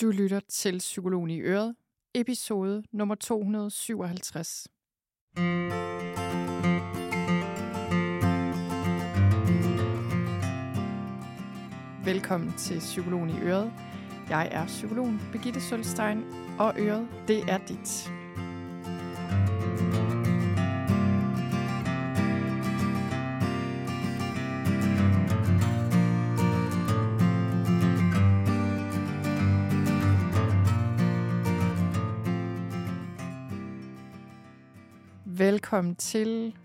Du lytter til Psykologen i Øret, episode nummer 257. Velkommen til Psykologen i Øret. Jeg er psykologen Birgitte Sølstein, og Øret, det er dit. Velkommen til.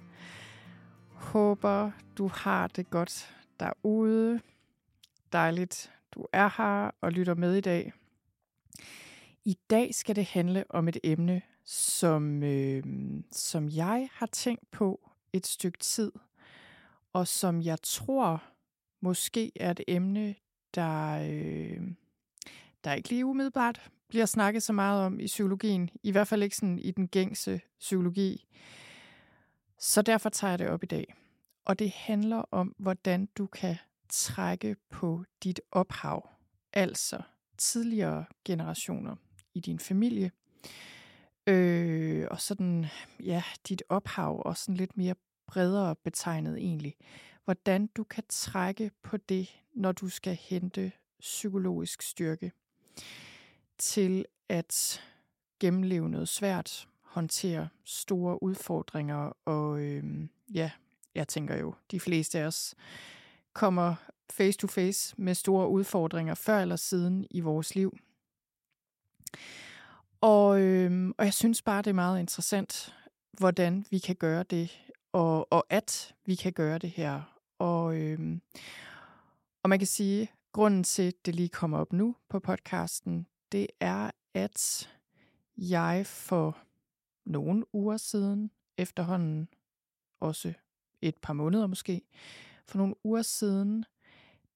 Håber, du har det godt derude. Dejligt, du er her og lytter med i dag. I dag skal det handle om et emne, som, øh, som jeg har tænkt på et stykke tid, og som jeg tror måske er et emne, der, øh, der ikke lige umiddelbart bliver snakket så meget om i psykologien. I hvert fald ikke sådan i den gængse psykologi. Så derfor tager jeg det op i dag. Og det handler om, hvordan du kan trække på dit ophav, altså tidligere generationer i din familie, øh, og sådan, ja, dit ophav, og sådan lidt mere bredere betegnet egentlig. Hvordan du kan trække på det, når du skal hente psykologisk styrke til at gennemleve noget svært, håndtere store udfordringer, og øh, ja, jeg tænker jo, de fleste af os kommer face to face med store udfordringer før eller siden i vores liv. Og, øh, og jeg synes bare, det er meget interessant, hvordan vi kan gøre det, og, og at vi kan gøre det her. Og, øh, og man kan sige, grunden til, at det lige kommer op nu på podcasten, det er, at jeg for nogle uger siden, efterhånden også et par måneder måske, for nogle uger siden,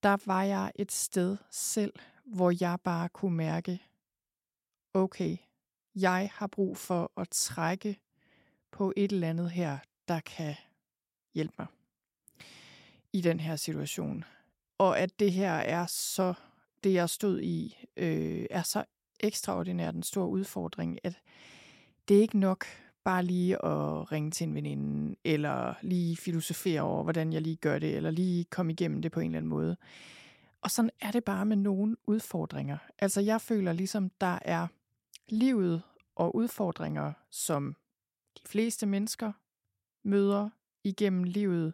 der var jeg et sted selv, hvor jeg bare kunne mærke, okay, jeg har brug for at trække på et eller andet her, der kan hjælpe mig i den her situation. Og at det her er så, det jeg stod i, øh, er så ekstraordinært en stor udfordring, at det er ikke nok bare lige at ringe til en veninde, eller lige filosofere over, hvordan jeg lige gør det, eller lige komme igennem det på en eller anden måde. Og sådan er det bare med nogle udfordringer. Altså jeg føler ligesom, der er livet og udfordringer, som de fleste mennesker møder igennem livet.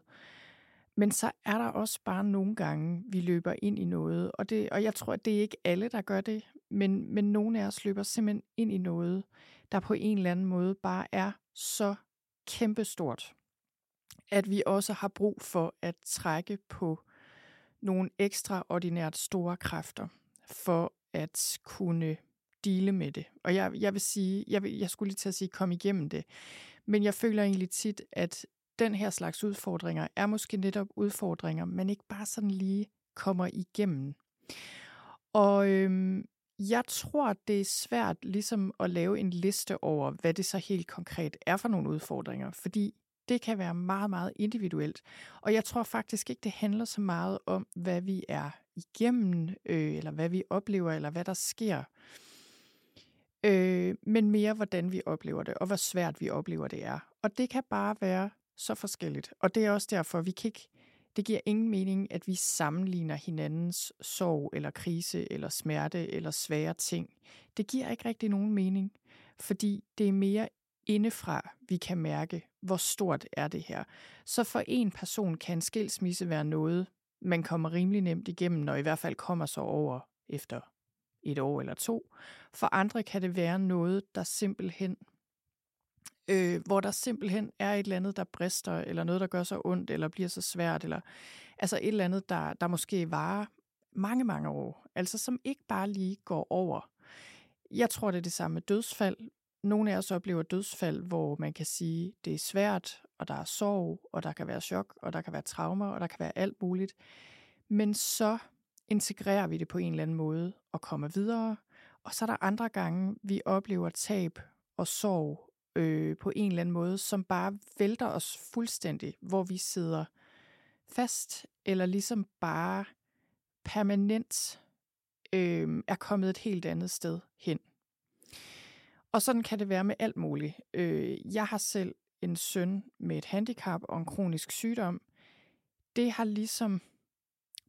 Men så er der også bare nogle gange, vi løber ind i noget, og, det, og jeg tror, at det er ikke alle, der gør det, men, men nogle af os løber simpelthen ind i noget, der på en eller anden måde bare er så kæmpestort, at vi også har brug for at trække på nogle ekstraordinært store kræfter for at kunne dele med det. Og jeg, jeg vil sige, jeg, vil, jeg skulle lige til at sige, kom igennem det. Men jeg føler egentlig tit, at den her slags udfordringer er måske netop udfordringer, man ikke bare sådan lige kommer igennem. Og øhm, jeg tror, det er svært ligesom at lave en liste over, hvad det så helt konkret er for nogle udfordringer, fordi det kan være meget, meget individuelt. Og jeg tror faktisk ikke, det handler så meget om, hvad vi er igennem, øh, eller hvad vi oplever, eller hvad der sker. Øh, men mere, hvordan vi oplever det, og hvor svært vi oplever det er. Og det kan bare være så forskelligt. Og det er også derfor, vi kan ikke, det giver ingen mening, at vi sammenligner hinandens sorg eller krise eller smerte eller svære ting. Det giver ikke rigtig nogen mening, fordi det er mere indefra, vi kan mærke, hvor stort er det her. Så for en person kan en skilsmisse være noget, man kommer rimelig nemt igennem, og i hvert fald kommer så over efter et år eller to. For andre kan det være noget, der simpelthen øh, hvor der simpelthen er et eller andet, der brister, eller noget, der gør så ondt, eller bliver så svært, eller altså et eller andet, der, der måske varer mange, mange år, altså som ikke bare lige går over. Jeg tror, det er det samme med dødsfald. Nogle af os oplever dødsfald, hvor man kan sige, det er svært, og der er sorg, og der kan være chok, og der kan være traumer, og der kan være alt muligt. Men så integrerer vi det på en eller anden måde og kommer videre. Og så er der andre gange, vi oplever tab og sorg øh, på en eller anden måde, som bare vælter os fuldstændig, hvor vi sidder fast, eller ligesom bare permanent øh, er kommet et helt andet sted hen. Og sådan kan det være med alt muligt. Øh, jeg har selv en søn med et handicap og en kronisk sygdom. Det har ligesom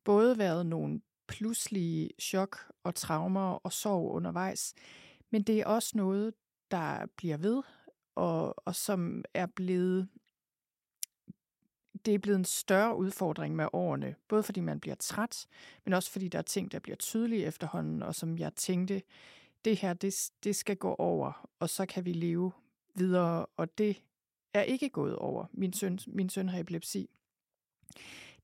både været nogle pludselige chok og traumer og sorg undervejs, men det er også noget, der bliver ved, og, og som er blevet det er blevet en større udfordring med årene, både fordi man bliver træt, men også fordi der er ting, der bliver tydelige efterhånden, og som jeg tænkte, det her, det, det skal gå over, og så kan vi leve videre, og det er ikke gået over. Min søn, min søn har epilepsi.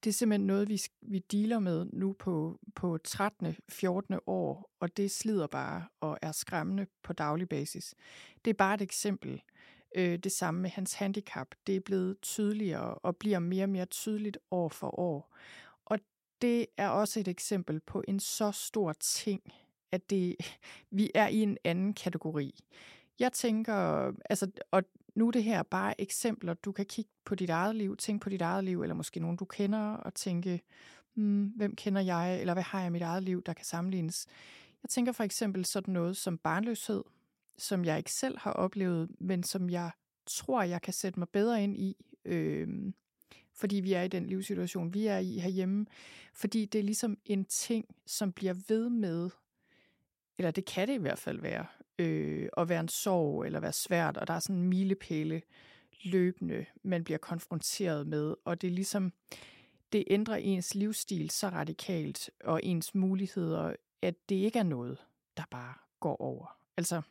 Det er simpelthen noget, vi, vi dealer med nu på, på 13. 14. år, og det slider bare og er skræmmende på daglig basis. Det er bare et eksempel. Øh, det samme med hans handicap. Det er blevet tydeligere og bliver mere og mere tydeligt år for år. Og det er også et eksempel på en så stor ting, at det, vi er i en anden kategori. Jeg tænker, altså, og nu er det her bare eksempler. Du kan kigge på dit eget liv, tænke på dit eget liv, eller måske nogen, du kender, og tænke, hmm, hvem kender jeg, eller hvad har jeg i mit eget liv, der kan sammenlignes. Jeg tænker for eksempel sådan noget som barnløshed, som jeg ikke selv har oplevet, men som jeg tror, jeg kan sætte mig bedre ind i, øh, fordi vi er i den livssituation, vi er i herhjemme. Fordi det er ligesom en ting, som bliver ved med, eller det kan det i hvert fald være, øh, at være en sorg eller være svært, og der er sådan en milepæle løbende, man bliver konfronteret med, og det er ligesom, det ændrer ens livsstil så radikalt, og ens muligheder, at det ikke er noget, der bare går over. Altså,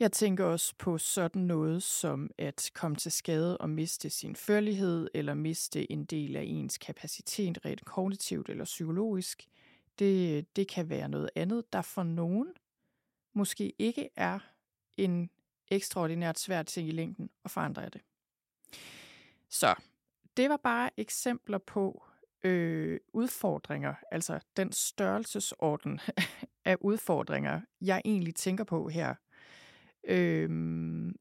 jeg tænker også på sådan noget som at komme til skade og miste sin førlighed, eller miste en del af ens kapacitet rent kognitivt eller psykologisk. Det, det kan være noget andet, der for nogen måske ikke er en ekstraordinært svær ting i længden, og for andre er det. Så det var bare eksempler på øh, udfordringer, altså den størrelsesorden af udfordringer, jeg egentlig tænker på her. Øh,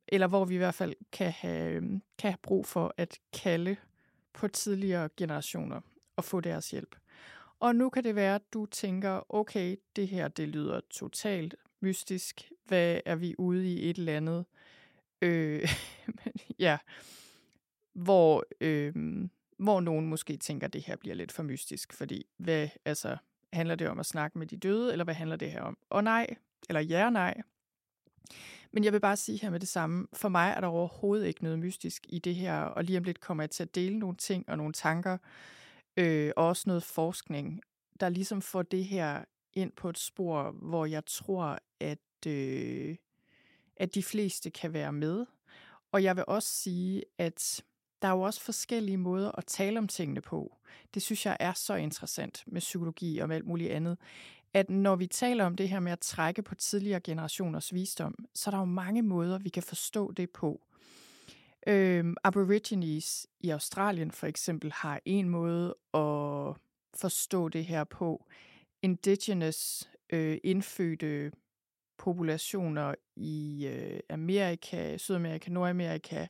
eller hvor vi i hvert fald kan have, kan have brug for at kalde på tidligere generationer og få deres hjælp. Og nu kan det være, at du tænker, okay, det her det lyder totalt mystisk. Hvad er vi ude i et eller andet? Øh, ja, hvor, øh, hvor nogen måske tænker, at det her bliver lidt for mystisk, fordi hvad, altså, handler det om at snakke med de døde, eller hvad handler det her om? Og nej, eller ja og nej. Men jeg vil bare sige her med det samme, for mig er der overhovedet ikke noget mystisk i det her, og lige om lidt kommer jeg til at dele nogle ting og nogle tanker, øh, og også noget forskning, der ligesom får det her ind på et spor, hvor jeg tror, at, øh, at de fleste kan være med. Og jeg vil også sige, at der er jo også forskellige måder at tale om tingene på. Det synes jeg er så interessant med psykologi og med alt muligt andet. At når vi taler om det her med at trække på tidligere generationers visdom, så er der jo mange måder, vi kan forstå det på. Øhm, Aborigines i Australien for eksempel har en måde at forstå det her på. Indigenous øh, indfødte populationer i øh, Amerika, Sydamerika, Nordamerika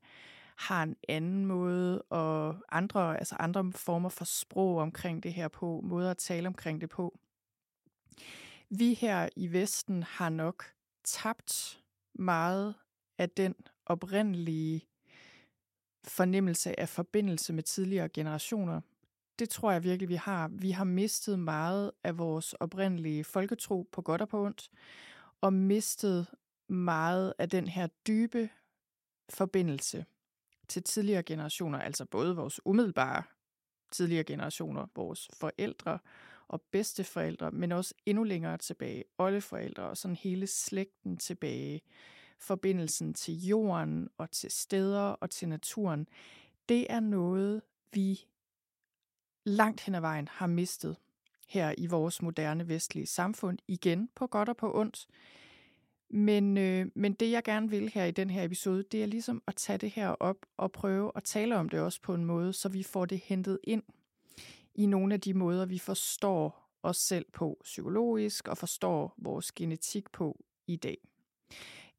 har en anden måde, og andre, altså andre former for sprog omkring det her på, måder at tale omkring det på. Vi her i Vesten har nok tabt meget af den oprindelige fornemmelse af forbindelse med tidligere generationer. Det tror jeg virkelig, vi har. Vi har mistet meget af vores oprindelige folketro på godt og på ondt, og mistet meget af den her dybe forbindelse til tidligere generationer, altså både vores umiddelbare tidligere generationer, vores forældre og bedsteforældre, men også endnu længere tilbage, oldeforældre og sådan hele slægten tilbage, forbindelsen til jorden og til steder og til naturen, det er noget, vi langt hen ad vejen har mistet her i vores moderne vestlige samfund, igen på godt og på ondt. Men, øh, men det jeg gerne vil her i den her episode, det er ligesom at tage det her op og prøve at tale om det også på en måde, så vi får det hentet ind i nogle af de måder, vi forstår os selv på psykologisk og forstår vores genetik på i dag.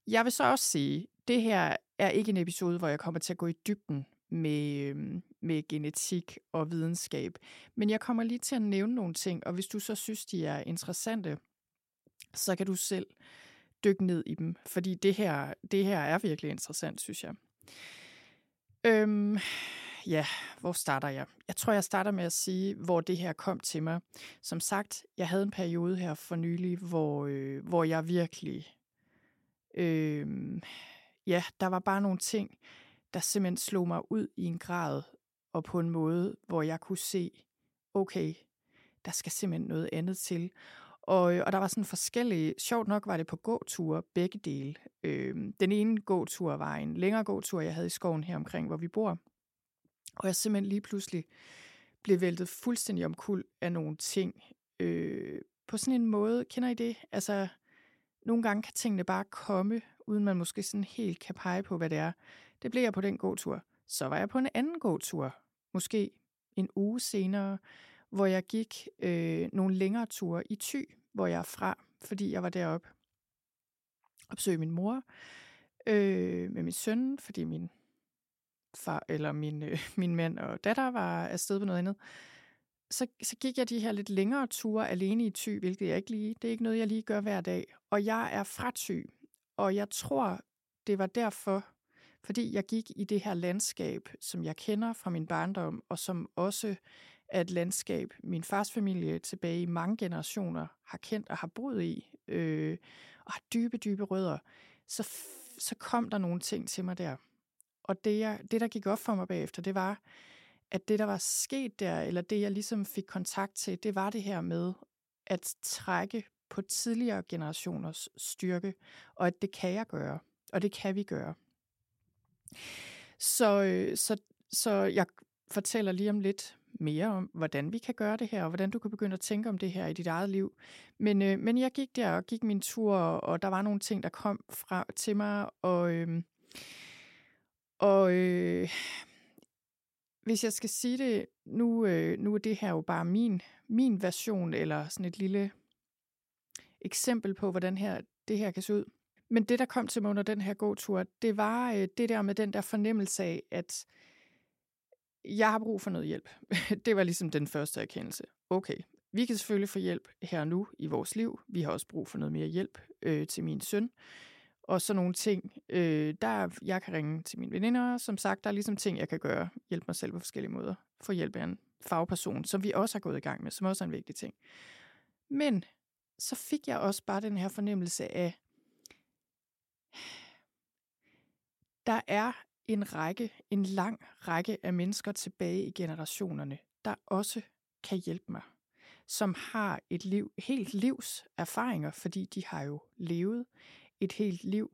Jeg vil så også sige, det her er ikke en episode, hvor jeg kommer til at gå i dybden med, øh, med genetik og videnskab. Men jeg kommer lige til at nævne nogle ting, og hvis du så synes, de er interessante, så kan du selv dykke ned i dem, fordi det her, det her er virkelig interessant, synes jeg. Øhm, ja, hvor starter jeg? Jeg tror, jeg starter med at sige, hvor det her kom til mig. Som sagt, jeg havde en periode her for nylig, hvor, øh, hvor jeg virkelig... Øh, ja, der var bare nogle ting, der simpelthen slog mig ud i en grad og på en måde, hvor jeg kunne se, okay, der skal simpelthen noget andet til. Og, øh, og der var sådan forskellige, sjovt nok var det på gåture, begge dele. Øh, den ene gåtur var en længere gåtur, jeg havde i skoven her omkring, hvor vi bor. Og jeg simpelthen lige pludselig blev væltet fuldstændig omkuld af nogle ting. Øh, på sådan en måde, kender I det? Altså, nogle gange kan tingene bare komme, uden man måske sådan helt kan pege på, hvad det er. Det blev jeg på den gåtur. Så var jeg på en anden gåtur, måske en uge senere, hvor jeg gik øh, nogle længere ture i Thy, hvor jeg er fra, fordi jeg var deroppe og besøgte min mor øh, med min søn, fordi min far eller min, øh, min mand og datter var afsted på noget andet. Så, så gik jeg de her lidt længere ture alene i Thy, hvilket jeg ikke lige, det er ikke noget, jeg lige gør hver dag. Og jeg er fra Thy, og jeg tror, det var derfor, fordi jeg gik i det her landskab, som jeg kender fra min barndom, og som også er et landskab, min fars familie tilbage i mange generationer har kendt og har boet i, øh, og har dybe, dybe rødder, så, så kom der nogle ting til mig der. Og det, jeg, det, der gik op for mig bagefter, det var, at det, der var sket der, eller det, jeg ligesom fik kontakt til, det var det her med at trække på tidligere generationers styrke, og at det kan jeg gøre, og det kan vi gøre. Så, øh, så, så jeg fortæller lige om lidt mere om, hvordan vi kan gøre det her, og hvordan du kan begynde at tænke om det her i dit eget liv. Men, øh, men jeg gik der og gik min tur, og der var nogle ting, der kom fra til mig, og, øh, og øh, hvis jeg skal sige det, nu, øh, nu er det her jo bare min, min version, eller sådan et lille eksempel på, hvordan her, det her kan se ud. Men det, der kom til mig under den her gåtur, det var øh, det der med den der fornemmelse af, at jeg har brug for noget hjælp. det var ligesom den første erkendelse. Okay, vi kan selvfølgelig få hjælp her og nu i vores liv. Vi har også brug for noget mere hjælp øh, til min søn. Og så nogle ting, øh, der jeg kan ringe til mine veninder. Som sagt, der er ligesom ting, jeg kan gøre. Hjælpe mig selv på forskellige måder. Få hjælp af en fagperson, som vi også har gået i gang med, som også er en vigtig ting. Men så fik jeg også bare den her fornemmelse af, der er en række, en lang række af mennesker tilbage i generationerne, der også kan hjælpe mig. Som har et liv, helt livs erfaringer, fordi de har jo levet et helt liv.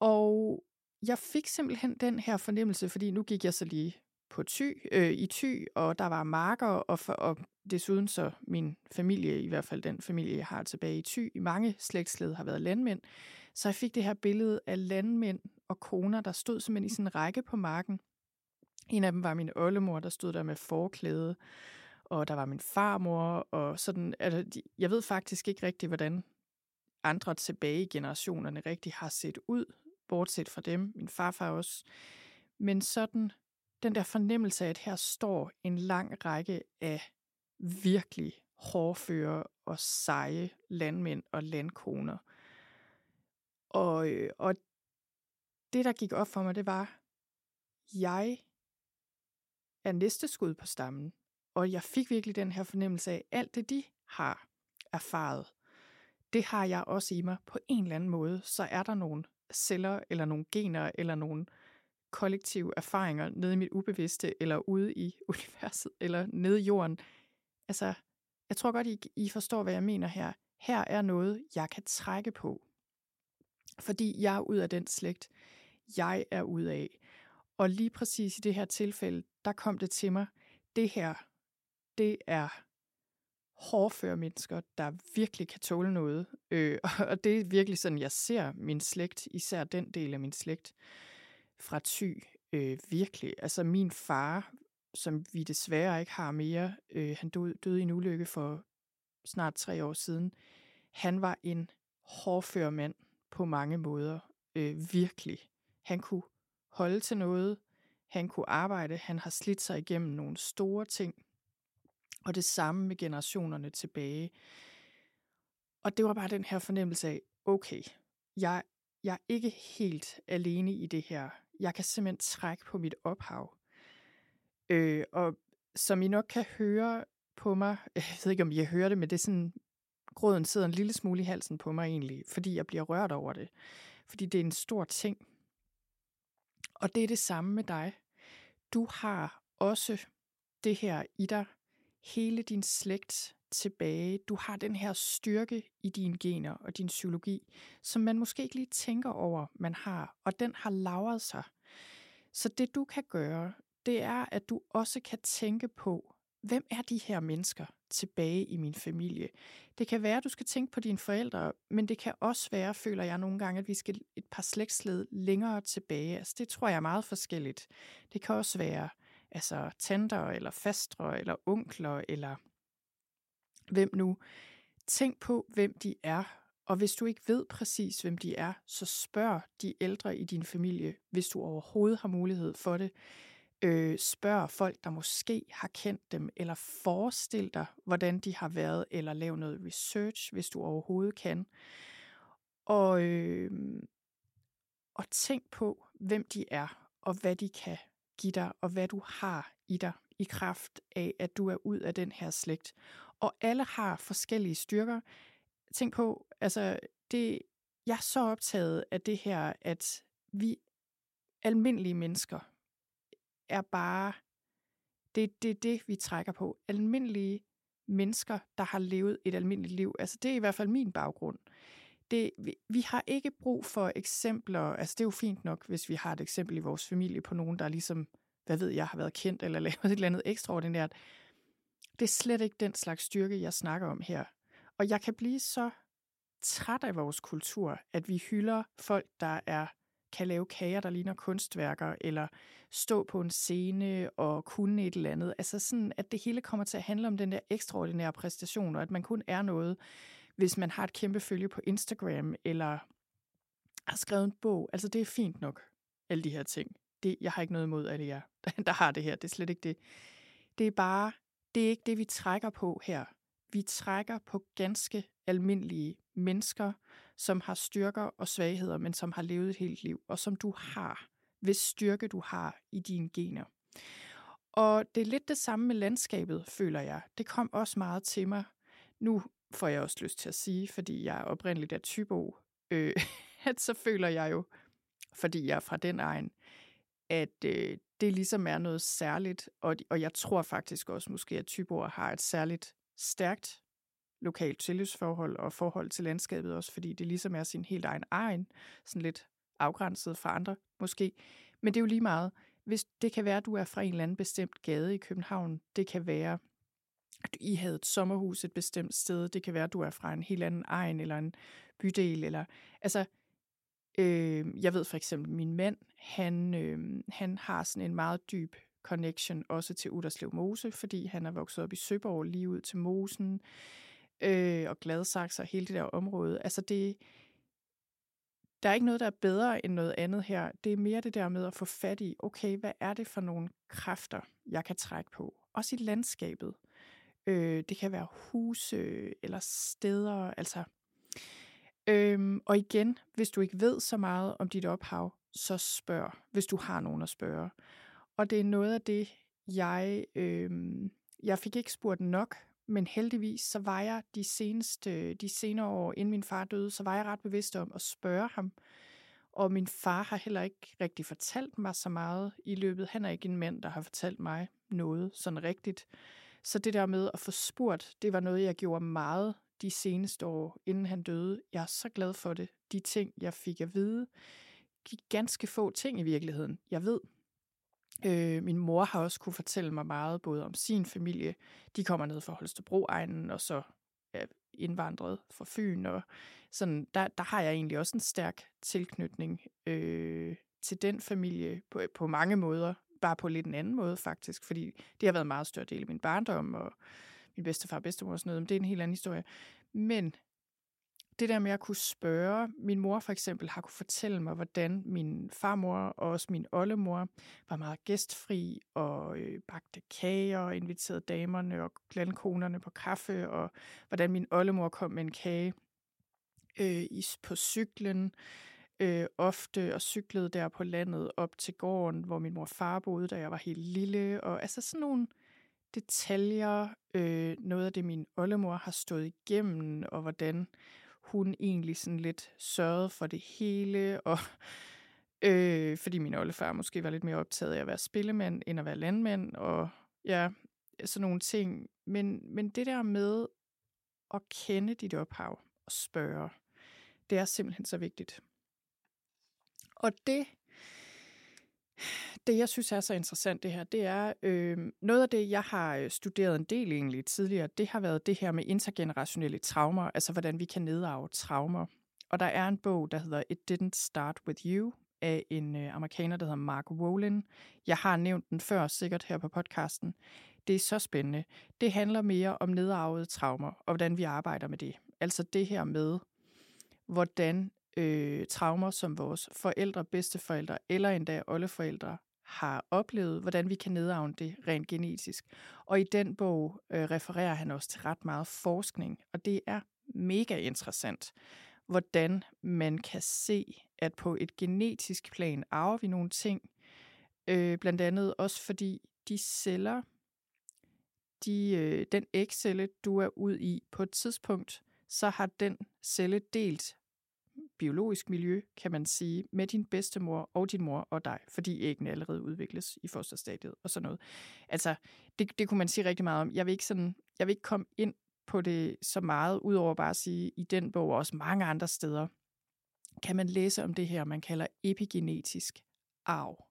Og jeg fik simpelthen den her fornemmelse, fordi nu gik jeg så lige på ty, øh, i ty, og der var marker, og, for, og desuden så min familie, i hvert fald den familie, jeg har tilbage i ty, i mange slægtsled har været landmænd. Så jeg fik det her billede af landmænd og koner, der stod simpelthen i sådan en række på marken. En af dem var min oldemor, der stod der med forklæde, og der var min farmor, og sådan, altså, jeg ved faktisk ikke rigtigt, hvordan andre tilbage i generationerne rigtig har set ud, bortset fra dem, min farfar også. Men sådan, den der fornemmelse af, at her står en lang række af virkelig hårdføre og seje landmænd og landkoner. Og, øh, og det, der gik op for mig, det var, jeg er næste skud på stammen. Og jeg fik virkelig den her fornemmelse af, alt det, de har erfaret, det har jeg også i mig på en eller anden måde. Så er der nogle celler, eller nogle gener, eller nogle kollektive erfaringer nede i mit ubevidste, eller ude i universet, eller nede i jorden. Altså, jeg tror godt, I, I forstår, hvad jeg mener her. Her er noget, jeg kan trække på. Fordi jeg er ud af den slægt, jeg er ud af. Og lige præcis i det her tilfælde, der kom det til mig, det her, det er hårdføre mennesker, der virkelig kan tåle noget. Øh, og det er virkelig sådan, jeg ser min slægt, især den del af min slægt fra Thy, øh, virkelig. Altså min far, som vi desværre ikke har mere, øh, han døde, døde i en ulykke for snart tre år siden. Han var en hårdfør mand på mange måder. Øh, virkelig. Han kunne holde til noget. Han kunne arbejde, han har slidt sig igennem nogle store ting, og det samme med generationerne tilbage. Og det var bare den her fornemmelse af, okay, jeg, jeg er ikke helt alene i det her. Jeg kan simpelthen trække på mit ophav. Øh, og som I nok kan høre på mig, jeg ved ikke, om I hører det, men det er sådan, gråden sidder en lille smule i halsen på mig egentlig, fordi jeg bliver rørt over det. Fordi det er en stor ting. Og det er det samme med dig. Du har også det her i dig, hele din slægt tilbage. Du har den her styrke i dine gener og din psykologi, som man måske ikke lige tænker over, man har, og den har lavet sig. Så det du kan gøre, det er, at du også kan tænke på, hvem er de her mennesker tilbage i min familie? Det kan være, at du skal tænke på dine forældre, men det kan også være, føler jeg nogle gange, at vi skal et par slægtsled længere tilbage. Altså, det tror jeg er meget forskelligt. Det kan også være altså tanter, eller fastre, eller onkler, eller hvem nu. Tænk på, hvem de er, og hvis du ikke ved præcis, hvem de er, så spørg de ældre i din familie, hvis du overhovedet har mulighed for det. Øh, spørg folk, der måske har kendt dem, eller forestil dig, hvordan de har været, eller lav noget research, hvis du overhovedet kan. Og, øh, og tænk på, hvem de er, og hvad de kan give dig, og hvad du har i dig i kraft af, at du er ud af den her slægt. Og alle har forskellige styrker. Tænk på, altså, det, jeg er så optaget af det her, at vi almindelige mennesker er bare, det er det, det, vi trækker på. Almindelige mennesker, der har levet et almindeligt liv. Altså, det er i hvert fald min baggrund. Det, vi, vi har ikke brug for eksempler, altså det er jo fint nok, hvis vi har et eksempel i vores familie på nogen, der ligesom, hvad ved jeg, har været kendt eller lavet et eller andet ekstraordinært. Det er slet ikke den slags styrke, jeg snakker om her. Og jeg kan blive så træt af vores kultur, at vi hylder folk, der er kan lave kager, der ligner kunstværker, eller stå på en scene og kunne et eller andet. Altså sådan, at det hele kommer til at handle om den der ekstraordinære præstation, og at man kun er noget, hvis man har et kæmpe følge på Instagram, eller har skrevet en bog. Altså det er fint nok, alle de her ting. Det, jeg har ikke noget imod alle jer, der har det her. Det er slet ikke det. Det er bare, det er ikke det, vi trækker på her. Vi trækker på ganske almindelige mennesker, som har styrker og svagheder, men som har levet et helt liv, og som du har, hvis styrke du har i dine gener. Og det er lidt det samme med landskabet, føler jeg. Det kom også meget til mig. Nu får jeg også lyst til at sige, fordi jeg er oprindeligt af Tybo, øh, at så føler jeg jo, fordi jeg er fra den egen, at øh, det ligesom er noget særligt, og, og jeg tror faktisk også måske, at Tyboer har et særligt stærkt lokalt tillidsforhold og forhold til landskabet også, fordi det ligesom er sin helt egen egen, sådan lidt afgrænset fra andre måske. Men det er jo lige meget. Hvis det kan være, at du er fra en eller anden bestemt gade i København, det kan være, at I havde et sommerhus et bestemt sted, det kan være, at du er fra en helt anden egen eller en bydel, eller altså, øh, jeg ved for eksempel, min mand, han, øh, han har sådan en meget dyb connection også til Uderslev Mose, fordi han er vokset op i Søborg lige ud til Mosen øh, og Gladsaxe og hele det der område. Altså det, der er ikke noget, der er bedre end noget andet her. Det er mere det der med at få fat i, okay, hvad er det for nogle kræfter, jeg kan trække på? Også i landskabet. Øh, det kan være huse eller steder, altså. Øhm, og igen, hvis du ikke ved så meget om dit ophav, så spørg, hvis du har nogen at spørge. Og det er noget af det, jeg, øh, jeg fik ikke spurgt nok men heldigvis, så var jeg de seneste, de senere år, inden min far døde, så var jeg ret bevidst om at spørge ham. Og min far har heller ikke rigtig fortalt mig så meget i løbet. Han er ikke en mand, der har fortalt mig noget sådan rigtigt. Så det der med at få spurgt, det var noget, jeg gjorde meget de seneste år, inden han døde. Jeg er så glad for det. De ting, jeg fik at vide, ganske få ting i virkeligheden. Jeg ved, Øh, min mor har også kunne fortælle mig meget, både om sin familie. De kommer ned fra Holstebro-egnen, og så er indvandret fra Fyn. Og sådan, der, der har jeg egentlig også en stærk tilknytning øh, til den familie på, på mange måder. Bare på lidt en anden måde faktisk, fordi det har været en meget større del af min barndom, og min bedstefar og bedstemor og sådan noget, men det er en helt anden historie. Men det der med at kunne spørge, min mor for eksempel har kunne fortælle mig, hvordan min farmor og også min oldemor var meget gæstfri og øh, bagte kager og inviterede damerne og landkonerne på kaffe, og hvordan min oldemor kom med en kage øh, på cyklen, øh, ofte og cyklede der på landet op til gården, hvor min mor og far boede, da jeg var helt lille. Og altså sådan nogle detaljer, øh, noget af det min oldemor har stået igennem, og hvordan hun egentlig sådan lidt sørgede for det hele, og øh, fordi min oldefar måske var lidt mere optaget af at være spillemand, end at være landmand, og ja, sådan nogle ting. Men, men det der med at kende dit ophav og spørge, det er simpelthen så vigtigt. Og det, det jeg synes er så interessant det her, det er øh, noget af det, jeg har øh, studeret en del egentlig tidligere, det har været det her med intergenerationelle traumer, altså hvordan vi kan nedarve traumer. Og der er en bog, der hedder It Didn't Start With You, af en øh, amerikaner, der hedder Mark Wolin. Jeg har nævnt den før, sikkert her på podcasten. Det er så spændende. Det handler mere om nedarvede traumer, og hvordan vi arbejder med det. Altså det her med, hvordan øh, traumer, som vores forældre, bedsteforældre eller endda oldeforældre har oplevet, hvordan vi kan nedarve det rent genetisk. Og i den bog øh, refererer han også til ret meget forskning, og det er mega interessant, hvordan man kan se, at på et genetisk plan arver vi nogle ting, øh, blandt andet også fordi de celler, de, øh, den ægcelle, du er ud i på et tidspunkt, så har den celle delt biologisk miljø, kan man sige, med din bedstemor og din mor og dig, fordi æggene allerede udvikles i fosterstadiet og sådan noget. Altså, det, det kunne man sige rigtig meget om. Jeg vil ikke, sådan, jeg vil ikke komme ind på det så meget, udover bare at sige, i den bog og også mange andre steder, kan man læse om det her, man kalder epigenetisk arv.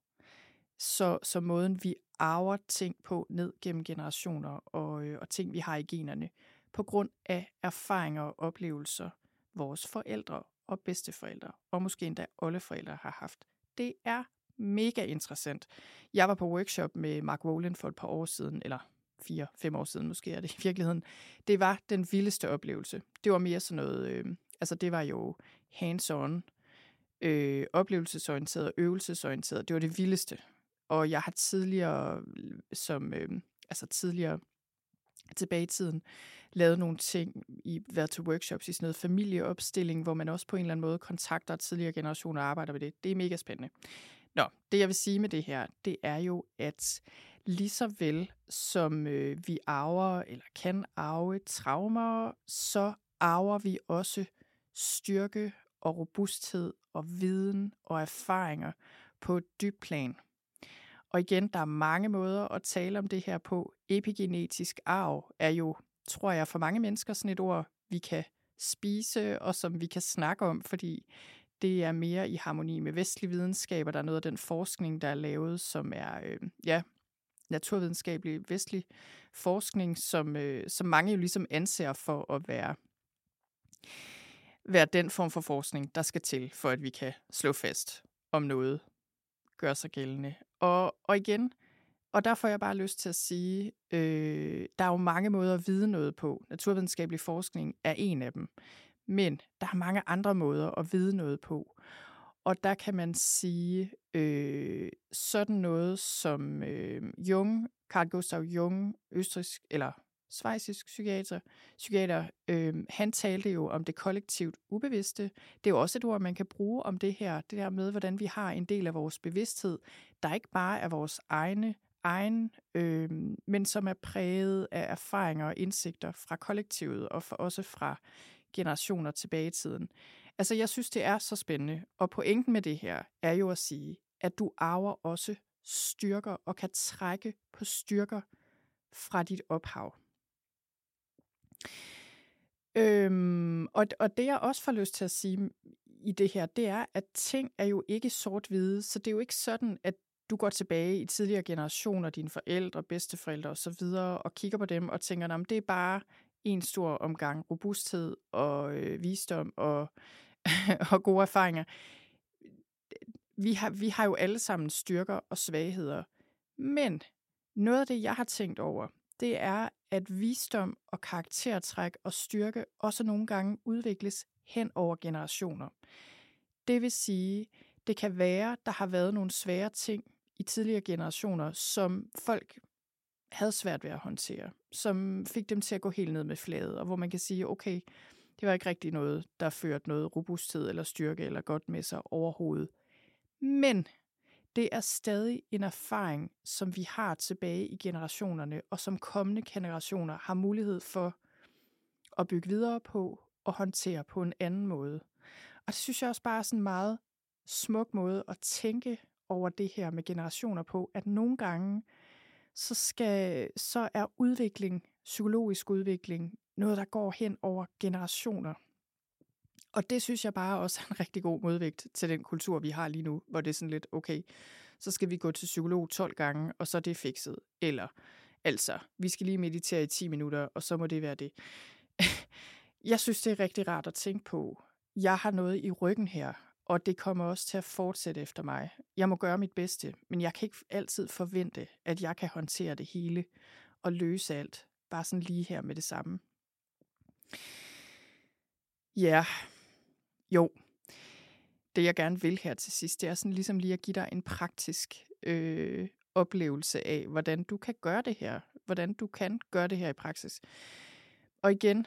Så, så måden, vi arver ting på ned gennem generationer og, øh, og ting, vi har i generne, på grund af erfaringer og oplevelser, vores forældre og bedsteforældre, og måske endda oldeforældre har haft. Det er mega interessant. Jeg var på workshop med Mark Wolin for et par år siden, eller fire, fem år siden måske er det i virkeligheden. Det var den vildeste oplevelse. Det var mere sådan noget, øh, altså det var jo hands-on, øh, oplevelsesorienteret, øvelsesorienteret. Det var det vildeste. Og jeg har tidligere, som, øh, altså tidligere tilbage i tiden, lavet nogle ting, i været til workshops i sådan noget familieopstilling, hvor man også på en eller anden måde kontakter tidligere generationer og arbejder med det. Det er mega spændende. Nå, det jeg vil sige med det her, det er jo, at lige så vel som øh, vi arver eller kan arve traumer, så arver vi også styrke og robusthed og viden og erfaringer på et dybt plan. Og igen, der er mange måder at tale om det her på. Epigenetisk arv er jo, tror jeg, for mange mennesker sådan et ord, vi kan spise og som vi kan snakke om, fordi det er mere i harmoni med vestlig videnskab, og der er noget af den forskning, der er lavet, som er øh, ja, naturvidenskabelig vestlig forskning, som, øh, som mange jo ligesom anser for at være, være den form for forskning, der skal til, for at vi kan slå fast, om noget gør sig gældende. Og, og igen, og der får jeg bare lyst til at sige, øh, der er jo mange måder at vide noget på. Naturvidenskabelig forskning er en af dem. Men der er mange andre måder at vide noget på. Og der kan man sige øh, sådan noget som øh, Jung, Carl Gustav Jung, østrisk eller svejsisk psykiater, psykiater øh, han talte jo om det kollektivt ubevidste. Det er jo også et ord, man kan bruge om det her, det der med, hvordan vi har en del af vores bevidsthed, der ikke bare er vores egne egen, øh, men som er præget af erfaringer og indsigter fra kollektivet og for, også fra generationer tilbage i tiden. Altså, jeg synes, det er så spændende. Og pointen med det her er jo at sige, at du arver også styrker og kan trække på styrker fra dit ophav. Øhm, og, og det jeg også får lyst til at sige i det her, det er, at ting er jo ikke sort-hvide, så det er jo ikke sådan, at du går tilbage i tidligere generationer, dine forældre, bedsteforældre osv., og kigger på dem og tænker, at det er bare en stor omgang robusthed og øh, visdom og, og gode erfaringer. Vi har, vi har jo alle sammen styrker og svagheder. Men noget af det, jeg har tænkt over, det er, at visdom og karaktertræk og styrke også nogle gange udvikles hen over generationer. Det vil sige, det kan være, der har været nogle svære ting i tidligere generationer, som folk havde svært ved at håndtere, som fik dem til at gå helt ned med fladet, og hvor man kan sige, okay, det var ikke rigtig noget, der førte noget robusthed eller styrke eller godt med sig overhovedet. Men det er stadig en erfaring, som vi har tilbage i generationerne, og som kommende generationer har mulighed for at bygge videre på og håndtere på en anden måde. Og det synes jeg også bare er sådan en meget smuk måde at tænke over det her med generationer på, at nogle gange, så, skal, så er udvikling, psykologisk udvikling, noget, der går hen over generationer. Og det synes jeg bare også er en rigtig god modvægt til den kultur, vi har lige nu, hvor det er sådan lidt, okay, så skal vi gå til psykolog 12 gange, og så er det fikset. Eller, altså, vi skal lige meditere i 10 minutter, og så må det være det. jeg synes, det er rigtig rart at tænke på. Jeg har noget i ryggen her, og det kommer også til at fortsætte efter mig. Jeg må gøre mit bedste, men jeg kan ikke altid forvente, at jeg kan håndtere det hele og løse alt, bare sådan lige her med det samme. Ja, jo. Det jeg gerne vil her til sidst, det er sådan ligesom lige at give dig en praktisk øh, oplevelse af, hvordan du kan gøre det her. Hvordan du kan gøre det her i praksis. Og igen,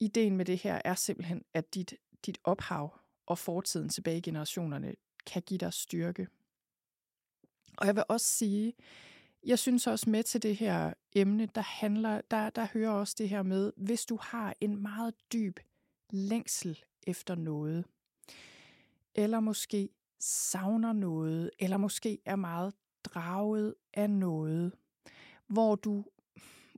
ideen med det her er simpelthen, at dit, dit ophav og fortiden tilbage i generationerne kan give dig styrke. Og jeg vil også sige, jeg synes også med til det her emne, der handler, der, der hører også det her med, hvis du har en meget dyb længsel efter noget, eller måske savner noget, eller måske er meget draget af noget, hvor du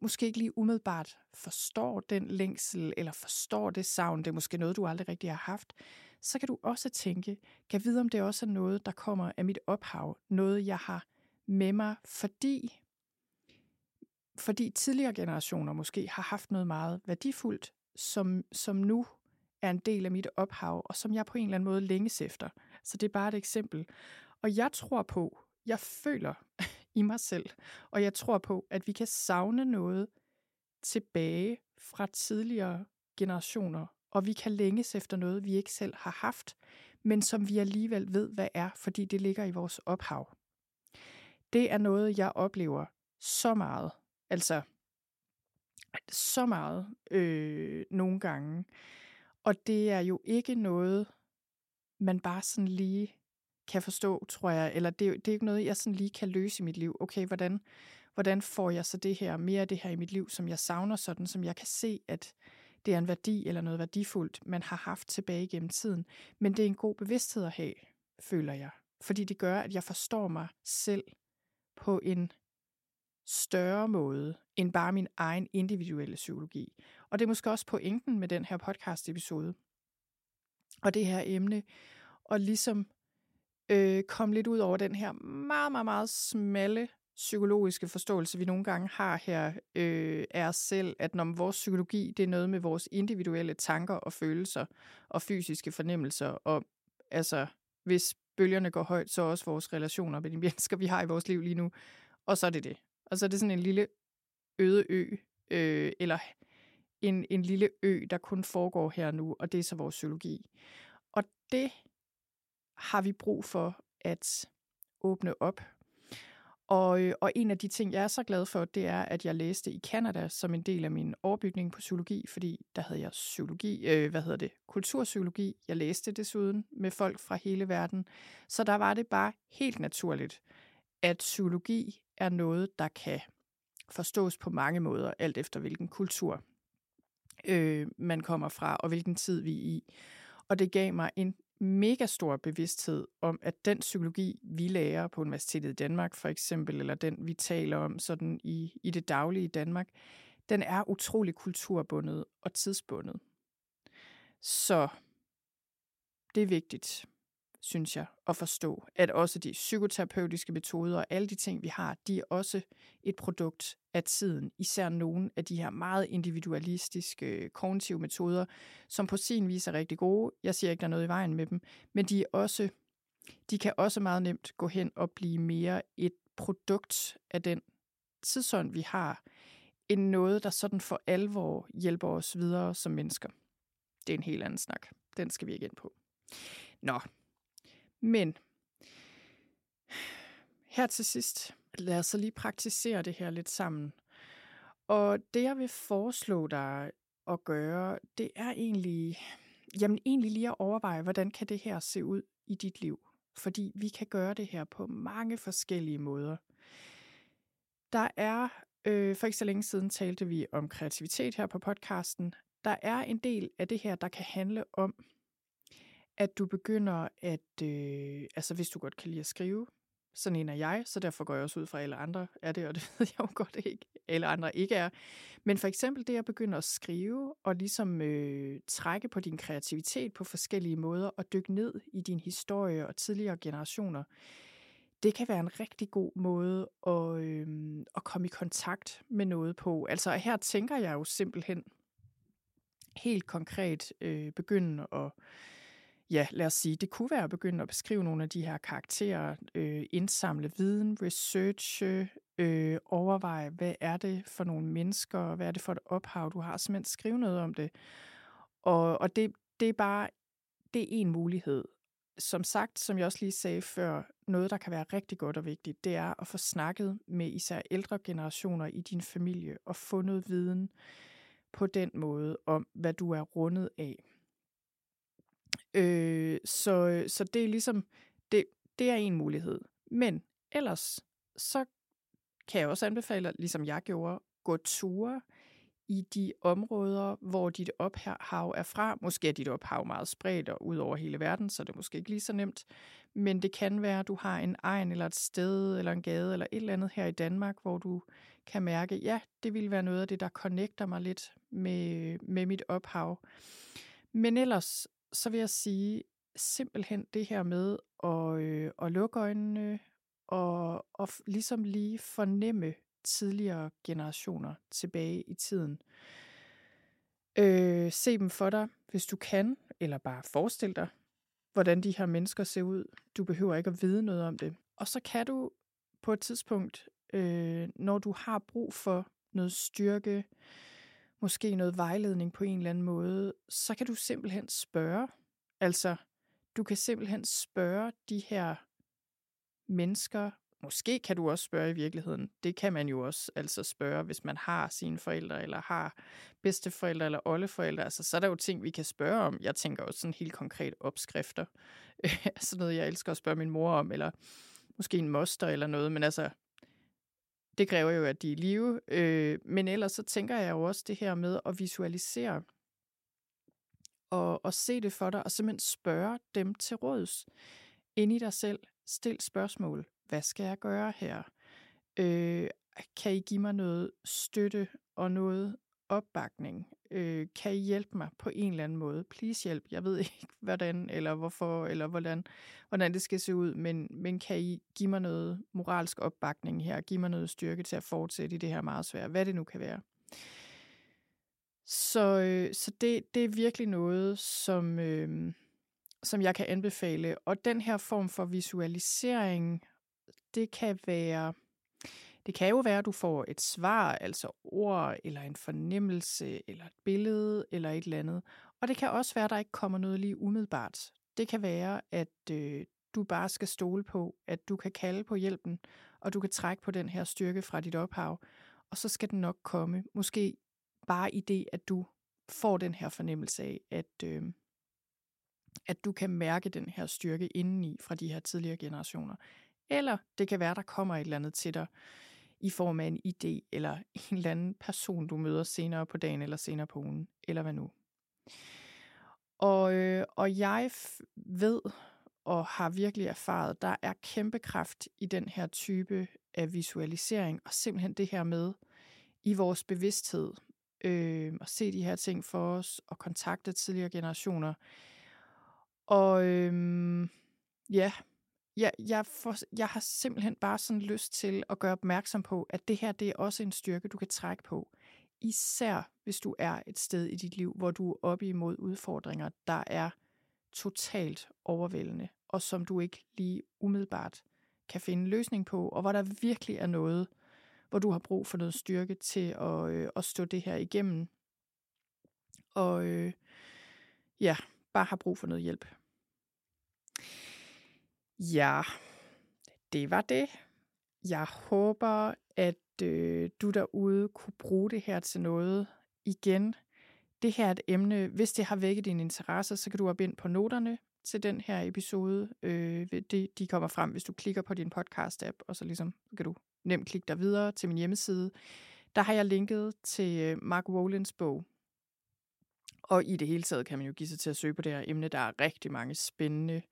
måske ikke lige umiddelbart forstår den længsel, eller forstår det savn, det er måske noget, du aldrig rigtig har haft, så kan du også tænke, kan vide, om det også er noget, der kommer af mit ophav, noget jeg har med mig, fordi, fordi tidligere generationer måske har haft noget meget værdifuldt, som, som nu er en del af mit ophav, og som jeg på en eller anden måde længes efter. Så det er bare et eksempel. Og jeg tror på, jeg føler i mig selv, og jeg tror på, at vi kan savne noget tilbage fra tidligere generationer, og vi kan længes efter noget, vi ikke selv har haft, men som vi alligevel ved, hvad er, fordi det ligger i vores ophav. Det er noget, jeg oplever så meget. Altså, så meget øh, nogle gange. Og det er jo ikke noget, man bare sådan lige kan forstå, tror jeg, eller det, det er ikke noget, jeg sådan lige kan løse i mit liv. Okay, hvordan, hvordan får jeg så det her, mere af det her i mit liv, som jeg savner sådan, som jeg kan se, at det er en værdi eller noget værdifuldt, man har haft tilbage gennem tiden. Men det er en god bevidsthed at have, føler jeg. Fordi det gør, at jeg forstår mig selv på en større måde end bare min egen individuelle psykologi. Og det er måske også pointen med den her podcast-episode. Og det her emne. Og ligesom øh, komme lidt ud over den her meget, meget, meget smalle psykologiske forståelse, vi nogle gange har her øh, af os selv, at når vores psykologi, det er noget med vores individuelle tanker og følelser og fysiske fornemmelser, og altså, hvis bølgerne går højt, så også vores relationer med de mennesker, vi har i vores liv lige nu, og så er det det. Og så er det sådan en lille øde ø, øh, eller en, en lille ø, der kun foregår her nu, og det er så vores psykologi. Og det har vi brug for at åbne op. Og, øh, og en af de ting, jeg er så glad for, det er, at jeg læste i Kanada som en del af min overbygning på psykologi, fordi der havde jeg psykologi, øh, hvad hedder det, kulturpsykologi. Jeg læste desuden med folk fra hele verden. Så der var det bare helt naturligt, at psykologi er noget, der kan forstås på mange måder, alt efter hvilken kultur øh, man kommer fra, og hvilken tid vi er i. Og det gav mig en mega stor bevidsthed om, at den psykologi, vi lærer på Universitetet i Danmark for eksempel, eller den vi taler om sådan i, i det daglige i Danmark, den er utrolig kulturbundet og tidsbundet. Så det er vigtigt synes jeg, at forstå, at også de psykoterapeutiske metoder og alle de ting, vi har, de er også et produkt af tiden. Især nogle af de her meget individualistiske øh, kognitive metoder, som på sin vis er rigtig gode. Jeg siger ikke, der er noget i vejen med dem, men de, er også, de kan også meget nemt gå hen og blive mere et produkt af den tidsånd, vi har, end noget, der sådan for alvor hjælper os videre som mennesker. Det er en helt anden snak. Den skal vi ikke ind på. Nå, men her til sidst, lad os så lige praktisere det her lidt sammen. Og det, jeg vil foreslå dig at gøre, det er egentlig, jamen egentlig lige at overveje, hvordan kan det her se ud i dit liv? Fordi vi kan gøre det her på mange forskellige måder. Der er, øh, for ikke så længe siden talte vi om kreativitet her på podcasten. Der er en del af det her, der kan handle om, at du begynder at, øh, altså hvis du godt kan lide at skrive, sådan en er jeg, så derfor går jeg også ud fra, at alle andre er det, og det ved jeg jo godt ikke, alle andre ikke er. Men for eksempel det at begynde at skrive og ligesom øh, trække på din kreativitet på forskellige måder og dykke ned i din historie og tidligere generationer, det kan være en rigtig god måde at, øh, at komme i kontakt med noget på. Altså her tænker jeg jo simpelthen helt konkret øh, begynde at ja, lad os sige, det kunne være at begynde at beskrive nogle af de her karakterer, øh, indsamle viden, researche, øh, overveje, hvad er det for nogle mennesker, hvad er det for et ophav, du har, simpelthen skrive noget om det. Og, og det, det er bare, det er en mulighed. Som sagt, som jeg også lige sagde før, noget, der kan være rigtig godt og vigtigt, det er at få snakket med især ældre generationer i din familie og få noget viden på den måde om, hvad du er rundet af. Øh, så, så det er ligesom, det, det er en mulighed. Men ellers, så kan jeg også anbefale, ligesom jeg gjorde, gå ture i de områder, hvor dit ophav er fra. Måske er dit ophav meget spredt og ud over hele verden, så det er måske ikke lige så nemt. Men det kan være, at du har en egen eller et sted eller en gade eller et eller andet her i Danmark, hvor du kan mærke, ja, det vil være noget af det, der connecter mig lidt med, med mit ophav. Men ellers så vil jeg sige simpelthen det her med at, øh, at lukke øjnene og, og ligesom lige fornemme tidligere generationer tilbage i tiden. Øh, se dem for dig, hvis du kan, eller bare forestil dig, hvordan de her mennesker ser ud. Du behøver ikke at vide noget om det. Og så kan du på et tidspunkt, øh, når du har brug for noget styrke, måske noget vejledning på en eller anden måde, så kan du simpelthen spørge. Altså, du kan simpelthen spørge de her mennesker. Måske kan du også spørge i virkeligheden. Det kan man jo også altså spørge, hvis man har sine forældre, eller har bedsteforældre, eller oldeforældre. Altså, så er der jo ting, vi kan spørge om. Jeg tænker også sådan helt konkret opskrifter. sådan noget, jeg elsker at spørge min mor om, eller måske en moster eller noget. Men altså, det kræver jo, at de er i live. Øh, men ellers så tænker jeg jo også det her med at visualisere og, og se det for dig, og simpelthen spørge dem til råds. Ind i dig selv, stil spørgsmål. Hvad skal jeg gøre her? Øh, kan I give mig noget støtte og noget opbakning? Øh, kan I hjælpe mig på en eller anden måde? Please hjælp. Jeg ved ikke, hvordan eller hvorfor, eller hvordan, hvordan det skal se ud, men, men kan I give mig noget moralsk opbakning her? Give mig noget styrke til at fortsætte i det her meget svære, hvad det nu kan være. Så, øh, så det, det er virkelig noget, som, øh, som jeg kan anbefale. Og den her form for visualisering, det kan være det kan jo være, at du får et svar, altså ord, eller en fornemmelse, eller et billede, eller et eller andet. Og det kan også være, at der ikke kommer noget lige umiddelbart. Det kan være, at øh, du bare skal stole på, at du kan kalde på hjælpen, og du kan trække på den her styrke fra dit ophav, og så skal den nok komme. Måske bare i det, at du får den her fornemmelse af, at, øh, at du kan mærke den her styrke indeni fra de her tidligere generationer. Eller det kan være, der kommer et eller andet til dig i form af en idé, eller en eller anden person, du møder senere på dagen, eller senere på ugen, eller hvad nu. Og, øh, og jeg ved, og har virkelig erfaret, der er kæmpe kraft i den her type af visualisering, og simpelthen det her med i vores bevidsthed, øh, at se de her ting for os, og kontakte tidligere generationer. Og øh, ja, jeg, jeg, for, jeg har simpelthen bare sådan lyst til at gøre opmærksom på, at det her det er også en styrke, du kan trække på. Især hvis du er et sted i dit liv, hvor du er oppe imod udfordringer, der er totalt overvældende, og som du ikke lige umiddelbart kan finde en løsning på, og hvor der virkelig er noget, hvor du har brug for noget styrke til at, øh, at stå det her igennem. Og øh, ja, bare har brug for noget hjælp. Ja, det var det. Jeg håber, at øh, du derude kunne bruge det her til noget igen. Det her er et emne, hvis det har vækket din interesse, så kan du op ind på noterne til den her episode. Øh, de, de kommer frem, hvis du klikker på din podcast-app, og så ligesom kan du nemt klikke dig videre til min hjemmeside. Der har jeg linket til øh, Mark Wolins bog. Og i det hele taget kan man jo give sig til at søge på det her emne. Der er rigtig mange spændende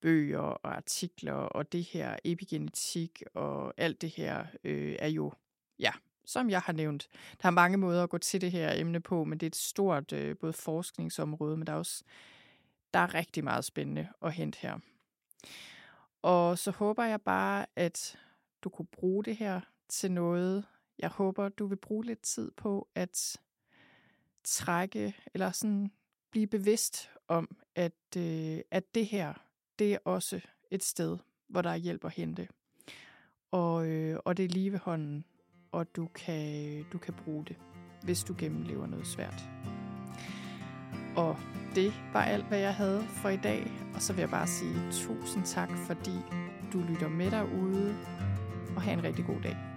bøger og artikler, og det her epigenetik og alt det her øh, er jo, ja, som jeg har nævnt. Der er mange måder at gå til det her emne på, men det er et stort øh, både forskningsområde, men der er også der er rigtig meget spændende at hente her. Og så håber jeg bare, at du kunne bruge det her til noget. Jeg håber, du vil bruge lidt tid på at trække, eller sådan blive bevidst om, at, øh, at det her, det er også et sted, hvor der er hjælp at hente. Og, øh, og det er lige ved hånden, og du kan, du kan bruge det, hvis du gennemlever noget svært. Og det var alt, hvad jeg havde for i dag. Og så vil jeg bare sige tusind tak, fordi du lytter med derude, og have en rigtig god dag.